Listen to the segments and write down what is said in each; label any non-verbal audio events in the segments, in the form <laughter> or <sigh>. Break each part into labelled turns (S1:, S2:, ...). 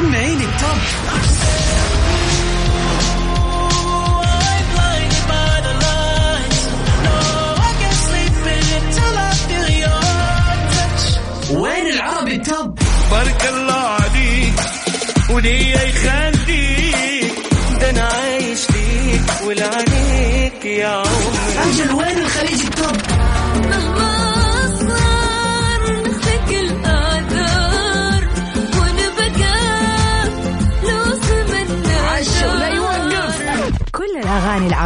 S1: سمعيني التوب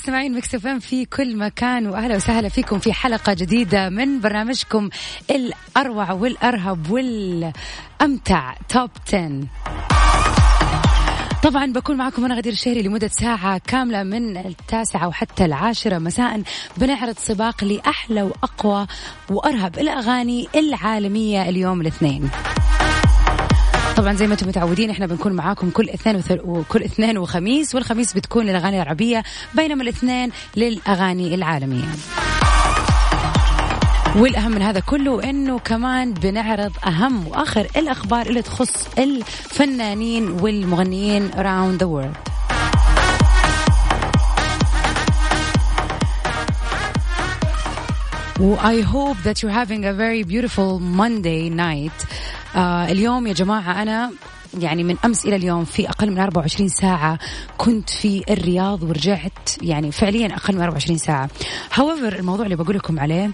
S2: مستمعين مكس إف إم في كل مكان وأهلا وسهلا فيكم في حلقة جديدة من برنامجكم الأروع والأرهب والأمتع top 10 طبعا بكون معكم أنا غدير الشهري لمدة ساعة كاملة من التاسعة وحتى العاشرة مساء بنعرض سباق لأحلى وأقوى وأرهب الأغاني العالمية اليوم الاثنين. طبعا زي ما أنتم متعودين إحنا بنكون معاكم كل اثنين وثل... وكل اثنين وخميس والخميس بتكون للأغاني العربية بينما الاثنين للأغاني العالمية. والأهم من هذا كله إنه كمان بنعرض أهم وآخر الأخبار اللي تخص الفنانين والمغنيين around the world. I hope that you're having a very beautiful Monday night. آه اليوم يا جماعة أنا يعني من أمس إلى اليوم في أقل من 24 ساعة كنت في الرياض ورجعت يعني فعليا أقل من 24 ساعة. However الموضوع اللي بقول لكم عليه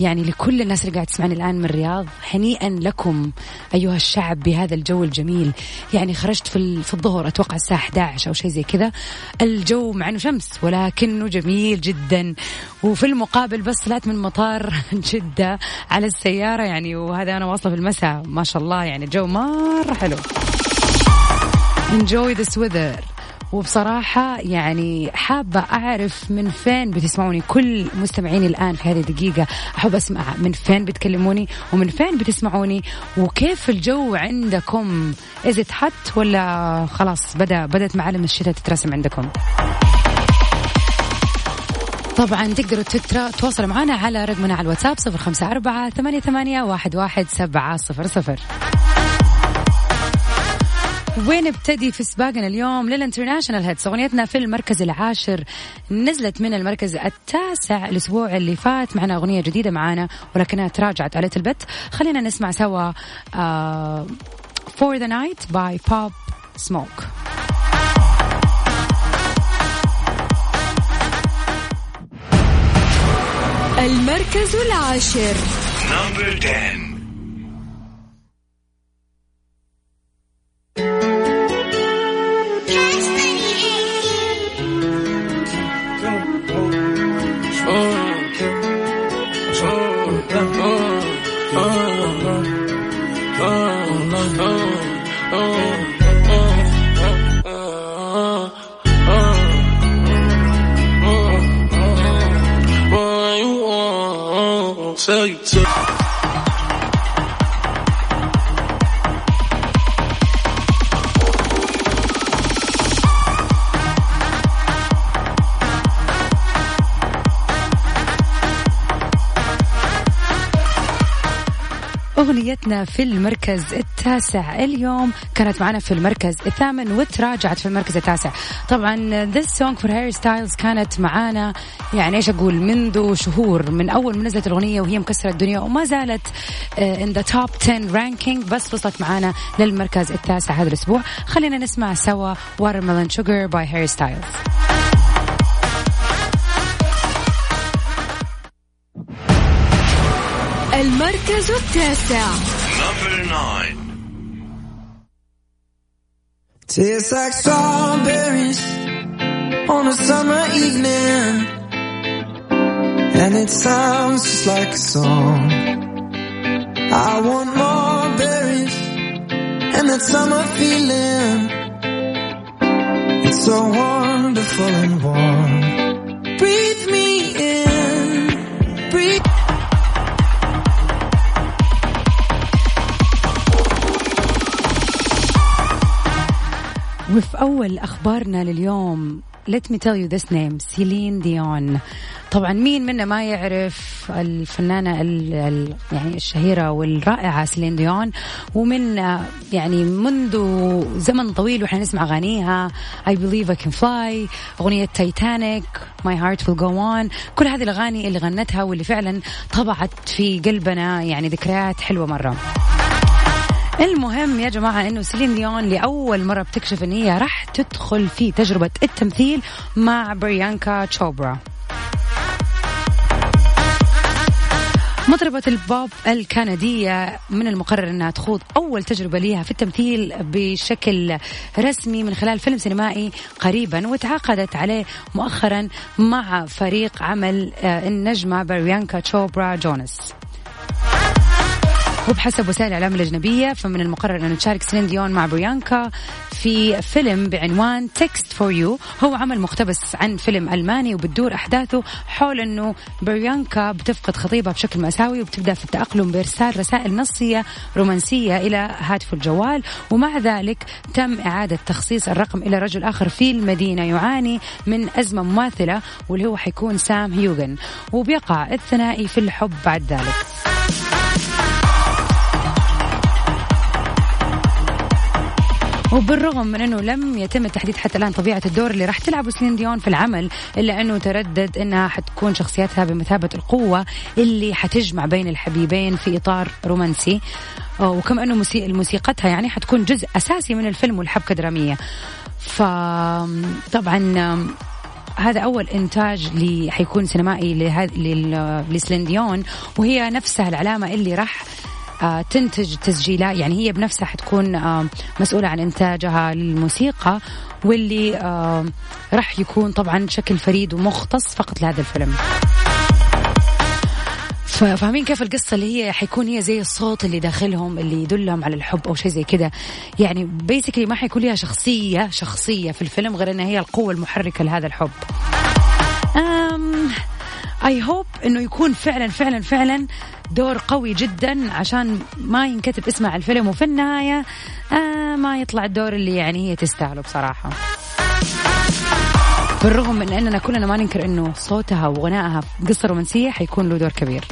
S2: يعني لكل الناس اللي قاعد تسمعني الآن من الرياض هنيئا لكم أيها الشعب بهذا الجو الجميل. يعني خرجت في, في الظهر أتوقع الساعة 11 أو شيء زي كذا. الجو مع أنه شمس ولكنه جميل جدا. وفي المقابل بس طلعت من مطار <laughs> جدة على السيارة يعني وهذا أنا واصلة في المساء. ما شاء الله يعني الجو مرة حلو. Enjoy this weather. وبصراحة يعني حابة أعرف من فين بتسمعوني. كل مستمعيني الآن في هذه الدقيقة أحب أسمع من فين بتكلموني ومن فين بتسمعوني وكيف الجو عندكم. إذا تحت ولا خلاص بدأ بدأت معالم الشتاء تترسم عندكم؟ طبعا تقدروا تترا تواصلوا معنا على رقمنا على الواتساب صفر خمسة أربعة ثمانية, ثمانية واحد, واحد سبعة صفر صفر. وين نبتدي في سباقنا اليوم للانترناشونال هيدز؟ أغنيتنا في المركز العاشر نزلت من المركز التاسع الأسبوع اللي فات. معنا أغنية جديدة معانا ولكنها تراجعت على البت خلينا نسمع سوا For the Night by Pop Smoke.
S3: المركز العاشر.
S4: نمبر 10
S2: أغنيتنا في المركز التاسع اليوم. كانت معنا في المركز الثامن وتراجعت في المركز التاسع. طبعا this song for Harry Styles كانت معانا. يعني إيش أقول؟ منذ شهور من أول ما نزلت الأغنية وهي مكسرة الدنيا وما زالت in the top 10 ranking بس وصلت معانا للمركز التاسع هذا الأسبوع. خلينا نسمع سوا Watermelon Sugar by Harry Styles.
S3: المركز التاسع
S4: number 9
S5: Tastes like strawberries on a summer evening. And it sounds just like a song. I want more berries and that summer feeling. so wonderful and warm. Breathe me in,
S2: وفي أول أخبارنا لليوم let me tell you this name سيلين ديون طبعا مين منا ما يعرف الفنانة ال ال يعني الشهيرة والرائعة سيلين ديون ومن يعني منذ زمن طويل وإحنا نسمع أغانيها I believe I can fly أغنية تايتانيك My heart will go on كل هذه الأغاني اللي غنتها واللي فعلا طبعت في قلبنا يعني ذكريات حلوة مرة. المهم يا جماعة إنه سيلين ديون لأول مرة بتكشف إن هي راح تدخل في تجربة التمثيل مع بريانكا تشوبرا. مطربة البوب الكندية من المقرر أنها تخوض أول تجربة لها في التمثيل بشكل رسمي من خلال فيلم سينمائي قريبا وتعاقدت عليه مؤخرا مع فريق عمل آه، النجمة بريانكا تشوبرا جونس. وبحسب وسائل الإعلام الأجنبية فمن المقرر انه تشارك سيلين ديون مع بريانكا في فيلم بعنوان Text for You هو عمل مقتبس عن فيلم ألماني وبتدور أحداثه حول إنه بريانكا بتفقد خطيبها بشكل مأساوي وبتبدأ في التأقلم بإرسال رسائل نصية رومانسية إلى هاتف الجوال. ومع ذلك تم إعادة تخصيص الرقم إلى رجل آخر في المدينة يعاني من أزمة مماثلة واللي هو حيكون سام هيوغن. وبيقع الثنائي في الحب بعد ذلك. وبالرغم من أنه لم يتم التحديد حتى الآن طبيعة الدور اللي راح تلعبه سلين ديون في العمل إلا أنه تردد إنها حتكون شخصيتها بمثابة القوة اللي حتجمع بين الحبيبين في إطار رومانسي. أنه موسيقى موسيقتها يعني حتكون جزء أساسي من الفيلم والحبكة درامية. فطبعا هذا أول إنتاج اللي حيكون سينمائي لسلين ديون وهي نفسها العلامة اللي راح تنتج تسجيلات يعني هي بنفسها حتكون آه، مسؤولة عن إنتاجها للموسيقى واللي آه، راح يكون طبعا شكل فريد ومختص فقط لهذا الفيلم. فاهمين كيف القصة اللي هي حيكون هي زي الصوت اللي داخلهم اللي يدلهم على الحب أو شيء زي كذا يعني بيسكلي ما حيكون لها شخصية شخصية في الفيلم غير أنها هي القوة المحركة لهذا الحب. أم اي هوب إنه يكون فعلا فعلا فعلا دور قوي جدا عشان ما ينكتب اسمه على الفيلم. وفي النهاية آه ما يطلع الدور اللي يعني هي تستاهله بصراحة. بالرغم من إننا كلنا ما ننكر إنه صوتها وغنائها قصه رومانسية حيكون له دور كبير.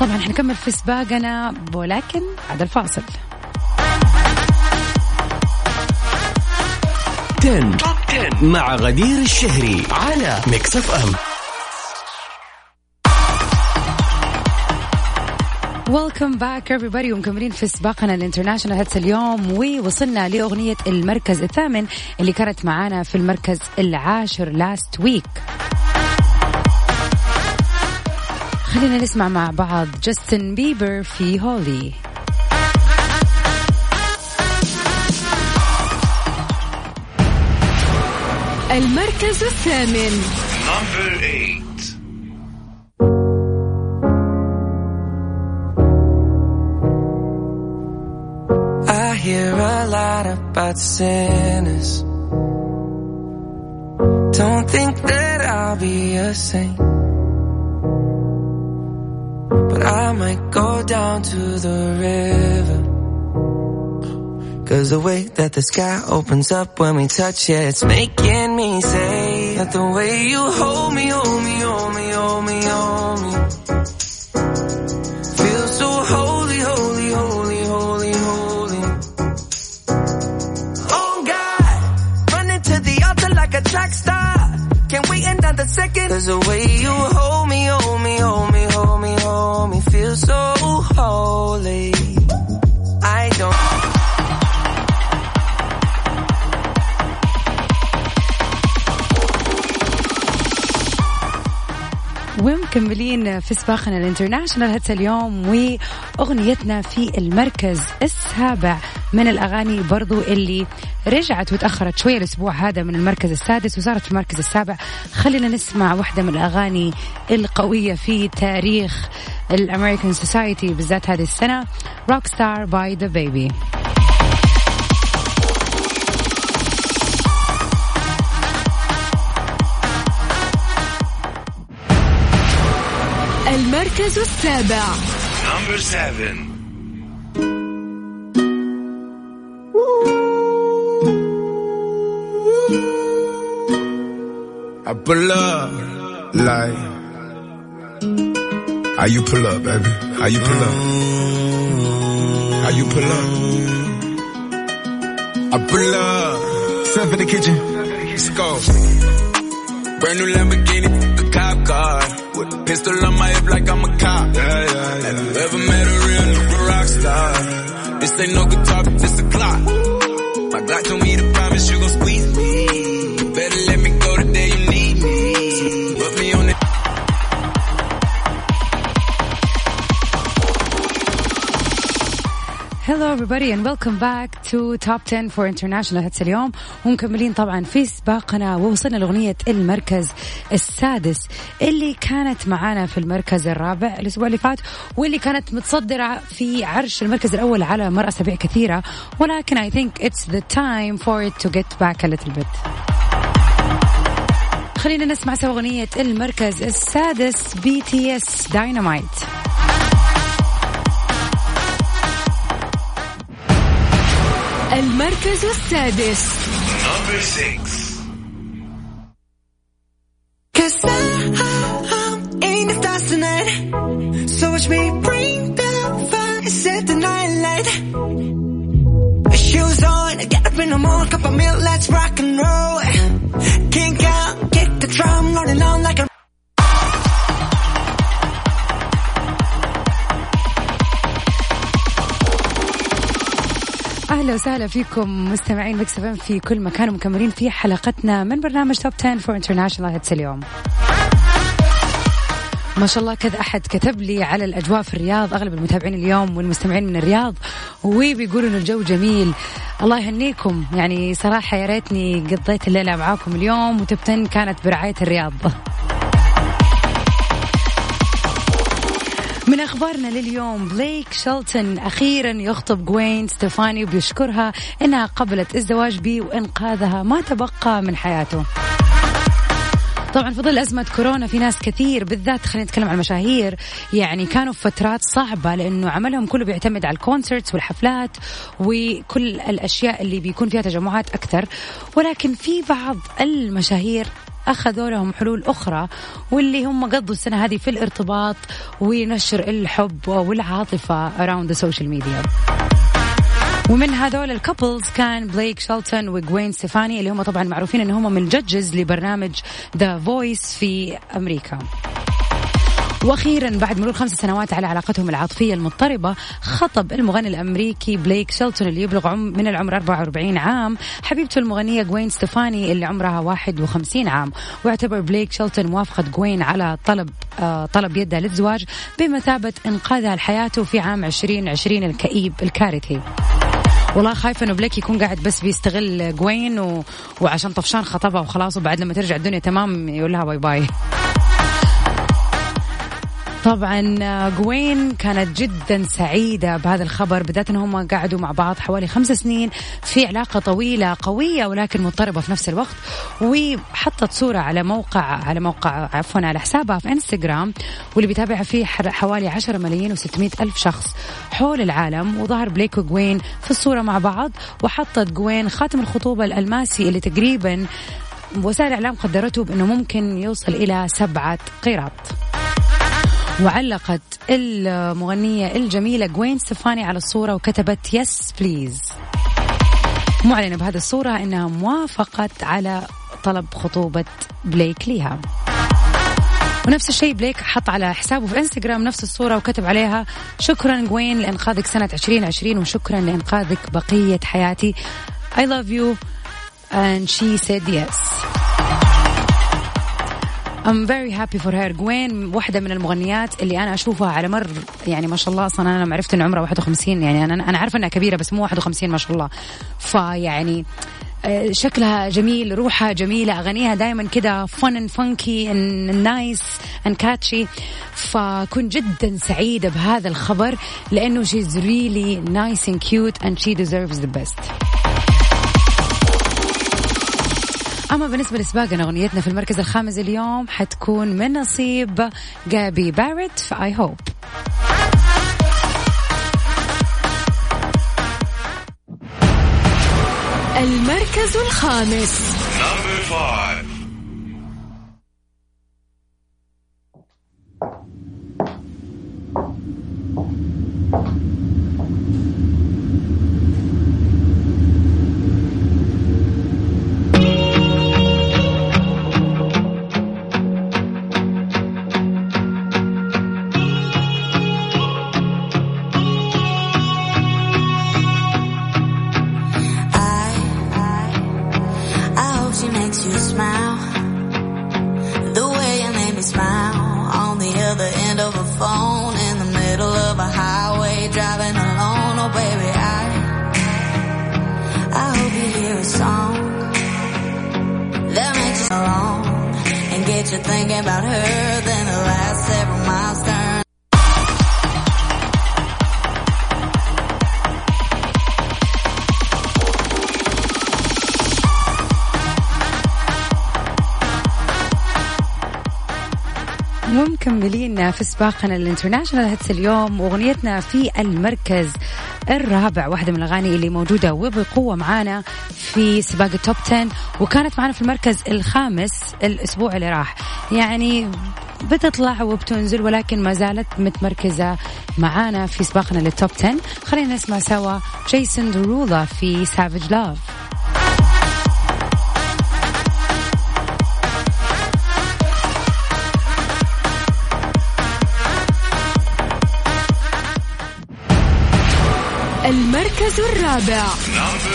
S2: طبعا حنكمل في سباقنا ولكن بعد الفاصل.
S1: 10 top 10 مع غدير الشهري على ميكس اف ام
S2: welcome back everybody. ومكملين في سباقنا ال international hits اليوم. ووصلنا لأغنية المركز الثامن اللي كانت معانا في المركز العاشر last week خلينا نسمع مع بعض جاستن بيبر في Holy
S3: المركز الثامن
S4: Number 8.
S5: I hear a lot about sinners. Don't think that I'll be a saint. But I might go down to the river. Cause the way that the sky opens up when we touch it, it's making me say that the way you hold me, hold me, hold me, hold me, hold me. Feel so holy, holy, holy, holy, holy. Oh God, running to the altar like a track star. Can't wait another second. The way
S2: ومكملين في سباقنا ال international hits اليوم وأغنيتنا في المركز السابع من الأغاني برضو اللي رجعت وتأخرت شوية الأسبوع هذا من المركز السادس وصارت في المركز السابع. خلينا نسمع واحدة من الأغاني القوية في تاريخ ال American society بالذات هذه السنة Rockstar by DaBaby
S3: المركز السابع
S4: Number seven.
S6: I pull up like how you pull up, baby? How you pull up? How you pull up? I pull up. Step in the kitchen. Let's go. Brand new Lamborghini, a cop car. With a pistol on my hip like I'm a cop. Yeah, yeah, yeah. Have you ever met a real nigga rock star? This ain't no guitar, this a clock. My God told me to promise you gon' squeeze me.
S2: Hello everybody and welcome back to Top 10 for International Hits اليوم. ومكملين طبعا في سباقنا ووصلنا لأغنية المركز السادس اللي كانت معانا في المركز الرابع الأسبوع اللي فات واللي كانت متصدرة في عرش المركز الأول على مر أسابيع كثيرة. ولكن I think it's the time for it to get back a little bit. خلينا نسمع سوا أغنية المركز السادس بي تي اس داينامايت
S5: stars tonight. So watch me bring the fire, and set the night alight. Shoes on, get up in the morn', cup of milk, let's rock and roll.
S2: أهلا وسهلا فيكم مستمعين مكس في كل مكان ومكملين في حلقتنا من برنامج top 10 for international hits اليوم. ما شاء الله كذا أحد كتب لي على الأجواء في الرياض أغلب المتابعين اليوم والمستمعين من الرياض وبيقولوا إنه الجو جميل. الله يهنيكم. يعني صراحة يا ريتني قضيت الليلة معاكم اليوم وتبتن كانت برعاية الرياض. من أخبارنا لليوم؟ بليك شلتون أخيرا يخطب جوين ستيفاني وبيشكرها إنها قبلت الزواج به وإنقاذها ما تبقى من حياته. طبعا في ظل أزمة كورونا في ناس كثير بالذات خلينا نتكلم عن المشاهير. يعني كانوا في فترات صعبة لأنه عملهم كله بيعتمد على ال concerts والحفلات وكل الأشياء اللي بيكون فيها تجمعات أكثر. ولكن في بعض المشاهير أخذوا لهم حلول أخرى واللي هم قضوا السنة هذه في الارتباط ونشر الحب والعاطفة around the social media. ومن هذول ال couples كان بليك شلتون وجوين ستيفاني اللي هم طبعا معروفين إن هم من judges لبرنامج The Voice في أمريكا. وأخيرا بعد مرور خمس سنوات على علاقتهم العاطفية المضطربة خطب المغني الأمريكي بليك شيلتون اللي يبلغ عم من العمر 44 عام. حبيبته المغنية جوين ستيفاني اللي عمرها 51 عام. واعتبر بليك شيلتون موافقة جوين على طلب آه طلب يدها للزواج بمثابة إنقاذها لحياته في عام 2020 الكئيب الكارثي. والله خايفة إنه بليك يكون قاعد بس بيستغل جوين و... وعشان طفشان خطبها وخلاص وبعد لما ترجع الدنيا تمام يقول لها bye bye. طبعا جوين كانت جدا سعيدة بهذا الخبر بالذات إنهم قعدوا مع بعض حوالي خمس سنين في علاقة طويلة قوية ولكن مضطربة في نفس الوقت وحطت صورة على موقع على موقع عفوا على حسابها في إنستغرام واللي بيتابعها فيه حوالي 10 ملايين و600 ألف شخص حول العالم وظهر بليك وجوين في الصورة مع بعض وحطت جوين خاتم الخطوبة الألماسي اللي تقريبا وسائل الإعلام قدرته بأنه ممكن يوصل إلى سبعة قيراط. وعلقت المغنية الجميلة جوين ستيفاني على الصورة وكتبت yes please. معلنة بهذه الصورة أنها موافقت على طلب خطوبة بليك ليها. ونفس الشيء بليك حط على حسابه في إنستغرام نفس الصورة وكتب عليها شكرا جوين لإنقاذك سنة 2020 وشكرا لإنقاذك بقية حياتي. I love you. And she said yes. I'm very happy for her. جوين واحدة من المغنيات اللي أنا أشوفها على مر يعني ما شاء الله أصلا أنا عرفت إن عمرها 51 يعني أنا أنا عارفة إنها كبيرة بس مو 51 ما شاء الله. فيعني آه، شكلها جميل روحها جميلة أغانيها دائما كده fun and funky and nice and catchy. فكنت جدا سعيدة بهذا الخبر لأنه she's really nice and cute and she deserves the best. أما بالنسبة لسباقنا أغنيتنا في المركز الخامس اليوم حتكون من نصيب جابي بارت في I Hope.
S7: المركز الخامس.
S8: Song that makes you alone and get you thinking about her. Then the last several miles turn.
S2: ومكملين في سباقنا الانترناشونال هيتس اليوم واغنيتنا في المركز الرابع واحدة من الأغاني اللي موجودة وبقوة معانا في سباق ال top 10 وكانت معنا في المركز الخامس الأسبوع اللي راح. يعني بتطلع وبتنزل ولكن ما زالت متمركزة معانا في سباقنا لل top 10 خلينا نسمع سوا جيسون ديرولو في
S9: Savage Love المركز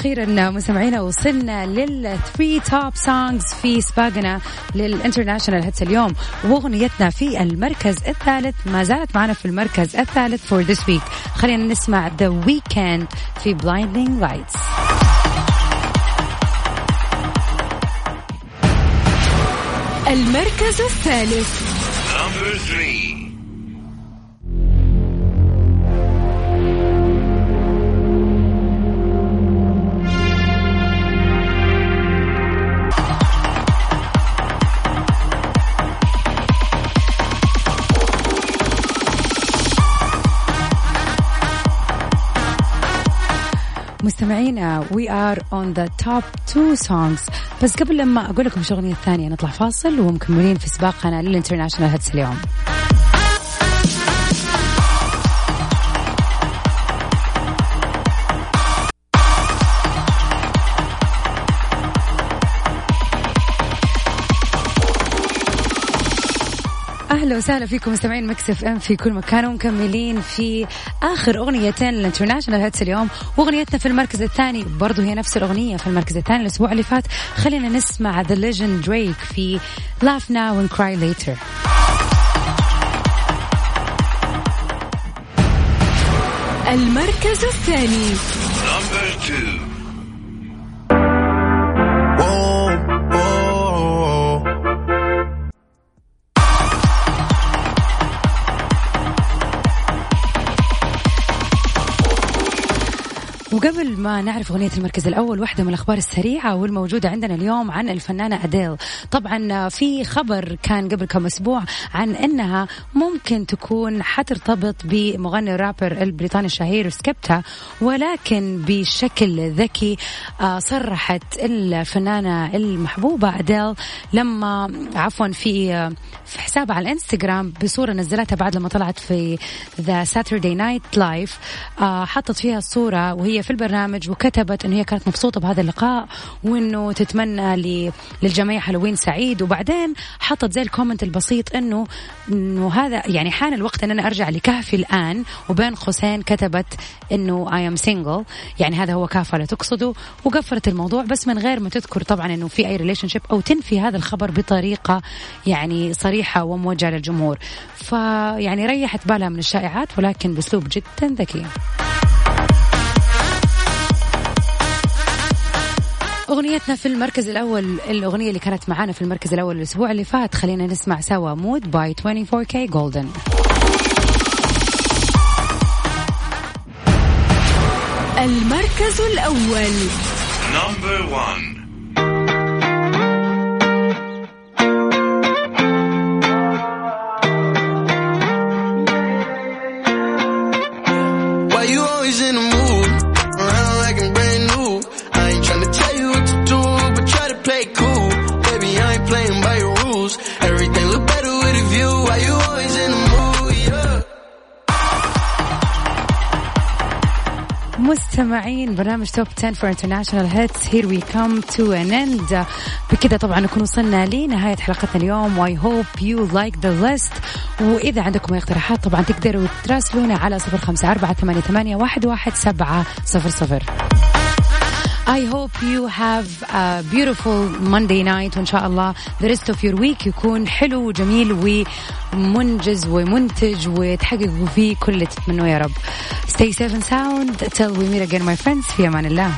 S2: وأخيرا مستمعينا وصلنا لل three top songs في سباقنا لل international hits اليوم. وأغنيتنا في المركز الثالث ما زالت معنا في المركز الثالث for this week خلينا نسمع The Weeknd في Blinding Lights
S7: المركز الثالث.
S4: Number three.
S2: مستمعينا we are on the top two songs بس قبل لما أقول لكم شو الاغنيه الثانية نطلع فاصل ومكملين في سباقنا لل international hits اليوم. وسهلا فيكم مستمعين Mix FM في كل مكان ومكملين في آخر أغنيتين ال international hits اليوم. وأغنيتنا في المركز الثاني برضو هي نفس الأغنية في المركز الثاني الأسبوع اللي فات. خلينا نسمع the legend دريك في Laugh Now and Cry Later.
S7: المركز الثاني.
S2: وقبل قبل ما نعرف أغنية المركز الأول واحدة من الأخبار السريعة والموجودة عندنا اليوم عن الفنانة أديل. طبعا في خبر كان قبل كم أسبوع عن أنها ممكن تكون حترتبط بمغني الرابر البريطاني الشهير سكيبتا ولكن بشكل ذكي آه، صرحت الفنانة المحبوبة أديل لما عفوا في آه، في حسابها على الإنستغرام بصورة نزلتها بعد لما طلعت في the Saturday Night Live حطت فيها الصورة وهي في البرنامج وكتبت انه هي كانت مبسوطة بهذا اللقاء وإنه تتمنى للجميع هالوين سعيد. وبعدين حطت زي ال comment البسيط إنه إنه هذا يعني حان الوقت إن أنا أرجع لكهفي الآن. وبين قوسين كتبت إنه I am single يعني هذا هو كهفها اللي تقصده. وقفلت الموضوع بس من غير ما تذكر طبعا إنه في أي relationship أو تنفي هذا الخبر بطريقة يعني صريحة وموجهة للجمهور. فيعني ريحت بالها من الشائعات ولكن بأسلوب جدا ذكي. أغنيتنا في المركز الأول الأغنية اللي كانت معانا في المركز الأول الأسبوع اللي فات. خلينا نسمع سوا. Mood by 24kGoldn
S3: المركز الأول.
S5: نمبر 1 like playing by your rules. Everything look better with a view. Why you always in the mood?
S2: مستمعين برنامج top 10 for international hits here we come to an end بكذا طبعا نكون وصلنا لنهاية حلقتنا اليوم و I hope you like the list وإذا عندكم أي اقتراحات طبعا تقدروا تراسلونا على صفر خمسة أربعة ثمانية واحد واحد سبعة صفر صفر I hope you have a beautiful Monday night وإن شاء الله the rest of your week يكون حلو وجميل ومنجز ومنتج وتحققوا فيه كل اللي تتمنوه يا رب. Stay safe and sound till we meet again my friends في أمان الله.